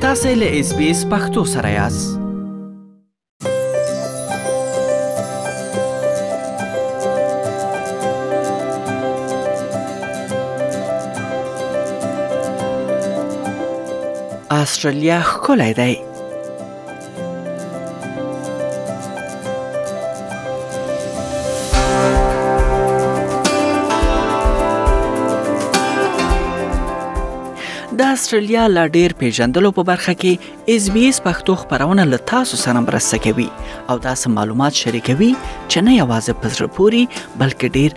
تاسو له اس بي اس پختو سره یاست استرالیا ښکلی دی. استرالیا لا ډیر پیژندلو په برخه کې اس بي اس پښتو خبرونه له تاسو سره مرسته کوي او داسې معلومات شریکوي چې نه یوازې په زړه پوري بلکې ډیر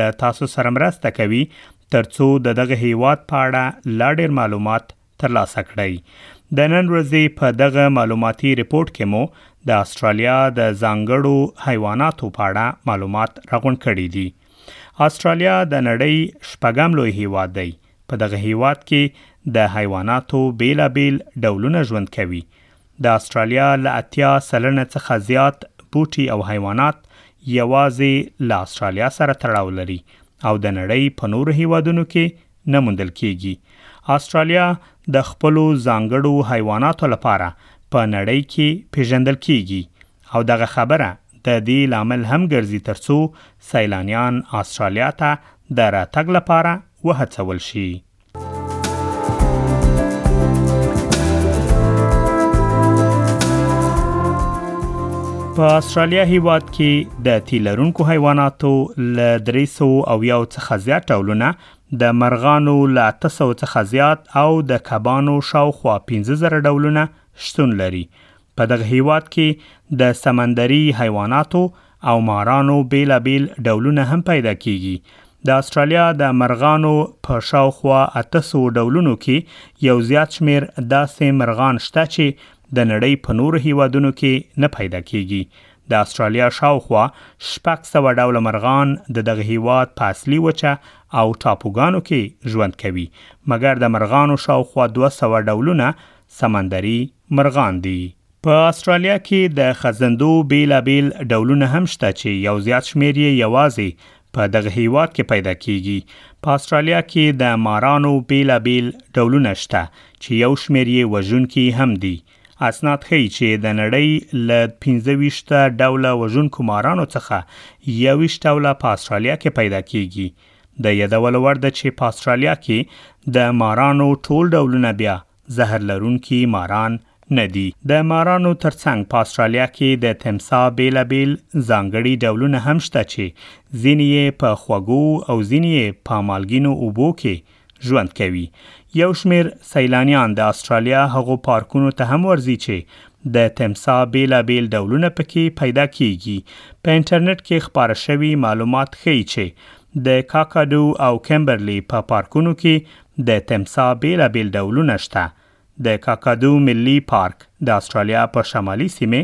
له تاسو سره مرسته کوي ترڅو د دغه هیواد په اړه لا ډیر معلومات ترلاسه کړئ د نن ورځې په دغه معلوماتي رپورت کې مو د استرالیا د ځانګړو حیواناتو په اړه معلومات راغونډ کړي دي استرالیا د نړۍ شپږم لوی هیواد دی په دغه هیواد کې د حیواناتو بیلابیل ډولونه ژوند کوي د استرالیا له اتیا سلنه څخه زیات بوټي او حیوانات یوازې له استرالیا سره تړاو لري او د نړۍ په نورو هیوادونو کې نه موندل کیږي استرالیا د خپل ځانګړو حیواناتو لپاره په نړۍ کې پیژندل کیږي او دغه خبره د دې لامل هم ګرځي ترڅو سیلانیان استرالیا ته د راتګ لپاره وهڅول شي په استرالیا هیواد کې د تیلرونکو حیواناتو ل 300 او یو څخه زیات ډولونه د مرغانو ل 800 څخه زیات او د کبانو شاوخوا 15000 ډولونه شتون لري په دغه هېواد کې د سمندري حیواناتو او مارانو بېلابېل ډولونه هم پیدا کېږي. د استرالیا د مرغانو په شاوخوا اته سو ډولونو کې یو زیات شمېر داسې مرغان شته چې د نړۍ په نورو هیوادونو کې نه پیدا کېږي. د استرالیا شاوخوا شپږ سوه ډوله مرغان د دغه هیواد په اصلي وچه او ټاپوګانو کې ژوند کوي، مګر د مرغانو شاوخوا دوه سوه ډولونه سمندري مرغان دي. په استرالیا کې د خزندو بیلابیل ډولونه هم شته چې یو زیات شمیر یې یوازې په دغه هیواد کې پیدا کیږي په استرالیا کې د مارانو بیلابیل ډولونه شته چې یو شمیر یې وژونکي هم دي اسناد ښیي چې د نړۍ له 15 ډوله وژونکو مارانو څخه 21 ډوله په استرالیا کې پیدا کیږي د یادولو وړ ده چې په استرالیا کې د مارانو ټول ډولونه بیا زهر لرونکي ماران نه دي. د مارانو ترڅنګ په استرالیا کې د تمسا بیلا بیل ځانګړي ډولونه هم شته چې ځینې یې په خوږو او ځینې یې په مالګینو اوبو کې ژوند کوي. یو شمیر سیلانیان د استرالیا هغو پارکونو ته هم ورځي چې د تمسا بیلا بیل ډولونه پکې پیدا کیږي. په انټرنیټ کې خپاره شوي معلومات ښیي چې د کاکاډو او کمبرلي په پارکونو کې د تمسا بېلا بېل ډولونه شته، د کاکادو ملي پارک د اسټرالیا په شمالي سیمې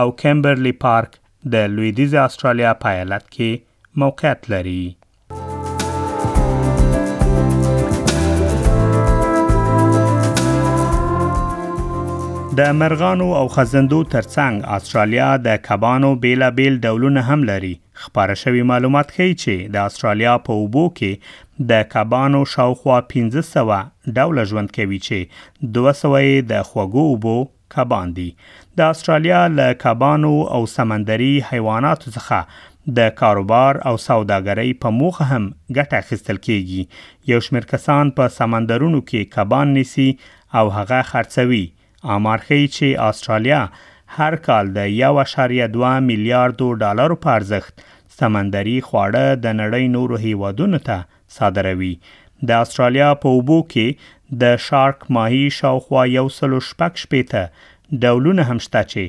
او کیمبرلي پارک د لویدیځې اسټرالیا په ایالت کې موقعیت لري. د مرغانو او خزندو ترڅنګ اسټرالیا د کبانو بېلا بېل ډولونه هم لري، خپاره شوي معلومات ښيي چې د استرالیا په اوبو کې د کبانو شاوخوا پنځه سوه ډوله ژوند کوي چې دوه سوه یې د خوږو اوبو کبان دي. د استرالیا له کبانو او سمندري حیواناتو څخه د کاروبار او سوداګرۍ په موخه هم ګټه اخیستل کېږي. یو شمېر کسان په سمندرونو کې کبان نیسي او هغه خرڅوي، آمار ښیي چې استرالیا هر کال د 1.2 میلیاردو ډالرو په ارزښت سمندري خواړه د نړۍ نورو هیوادونو ته صادروي د استرالیا په اوبو کې د شارک ماهي شاوخوا یو سلو شپږ شپېته ډولونه هم شته چې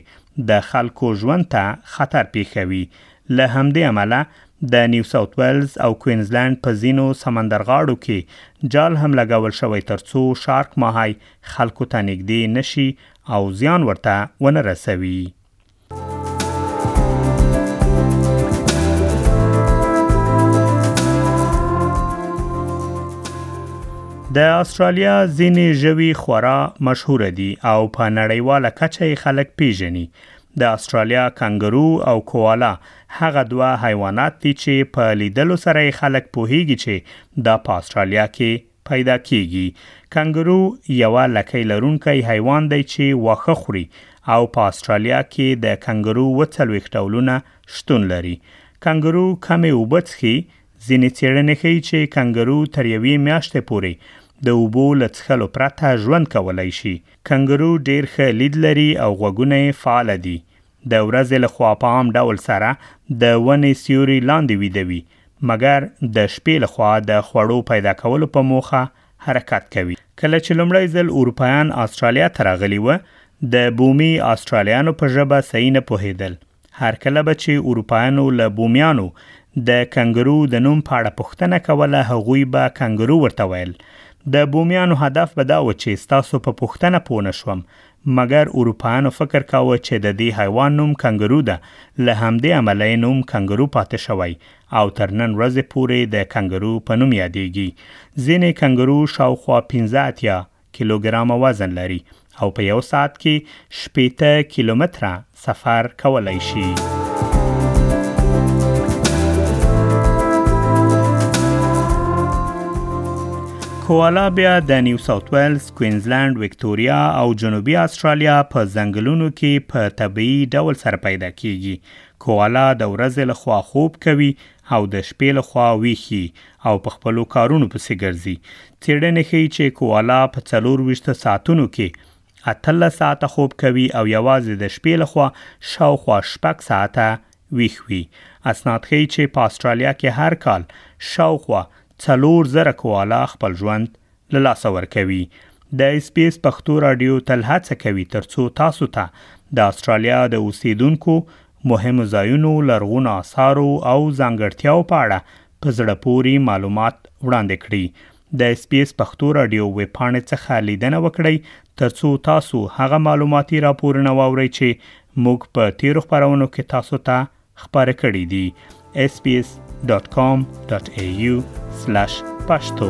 د خلکو ژوند ته خطر پیښوي له همدې امله د نیو ساوت ویلز او کوینزلند په ځینو سمندرغاړو کې جال هم لګول شوی ترڅو شارک ماهی خلکو ته نږدې نه شي او زیان ورته ونه رسوي. د استرالیا ځینې ژوي خورا مشهور دي او په نړیواله کچه یې خلک پیژني د استرالیا کانګرو او کوالا هغه دوه حیوانات دي چې په لیدلو سره خلک پوهیږي چې دا په استرالیا کې پیدا کیږي. کنګرو یوه لکۍ لرونکی حیوان دی چې واښه خوري او په اسټرالیا کې د کنګرو اووه څلوېښت ډولونه شتون لري. کنګرو کمې اوبه څښي، ځینې څېړنې ښيي چې کنګرو تر یوې میاشتې پورې د اوبو له څښلو پرته ژوند کولی شي. کنګرو ډېر ښه لید لري او غوږونه یې فعال دي. د ورځې له خوا په عام ډول سره د ونې سیوري لاندې ویده وي مګر د شپې له خوا د خوړو پیدا کولو په موخه حرکت کوي کله چې لومړی ځل اروپایان استرالیا ته راغلي و د بومي استرالیانو په ژبه صحیح نه پوهېدل هر کله به چې اروپایانو له بومیانو د کنګرو د نوم په اړه پوښتنه کوله هغوی به کنګرو ورته ویل د بومیانو هدف به دا و چې ستاسو په پوښتنه پوه نه شوم مګر اروپایانو فکر کاوه چې د دې حیوان نوم کنګرو ده، له همدې امله یې نوم کنګرو پاتې شوی او تر نن ورځې پورې د کنګرو په نوم یادېږي. ځینې کنګرو شاوخوا پنځه اتیا کیلوګرامه وزن لري او په یو ساعت کې شپېته کیلومتره سفر کولای شي. کوالا بیا د نیو ساوت ویلز، کوینزلند، وکټوریا او جنوبي استرالیا په ځنګلونو کې په طبیعي ډول سره پیدا کیږي. کوالا د ورځې له خوا خوب کوي او د شپې له خوا ویخي او په خپلو کارونو پسې ګرځي. څېړنې ښیي چې کوالا په څلور ویشت ساعتونو کې اتلس ساعته خوب کوي او یوازې د شپې لخوا شاوخوا شپږ ساعته ویښ وي. اسناد ښیي چې په استرالیا کې هر کال شاوخوا څلور زره کوالا خپل ژوند له لاسه ورکوي. د اس بي اس پښتو راډیو تل هڅه کوي ترڅو تاسو ته د استرالیا د اوسیدونکو، مهمو ځایونو، لرغونو آثارو او ځانګړتیاو په اړه په زړه پورې معلومات وړاندې کړي. د اس بي اس پښتو رادیو ویب پاڼې څخه لیدنه وکړئ ترڅو تاسو هغه معلوماتي راپورونه واورئ چې موږ په تیرو خبرونو کې تاسو ته خبره کړې دي sbs.com.au/pashto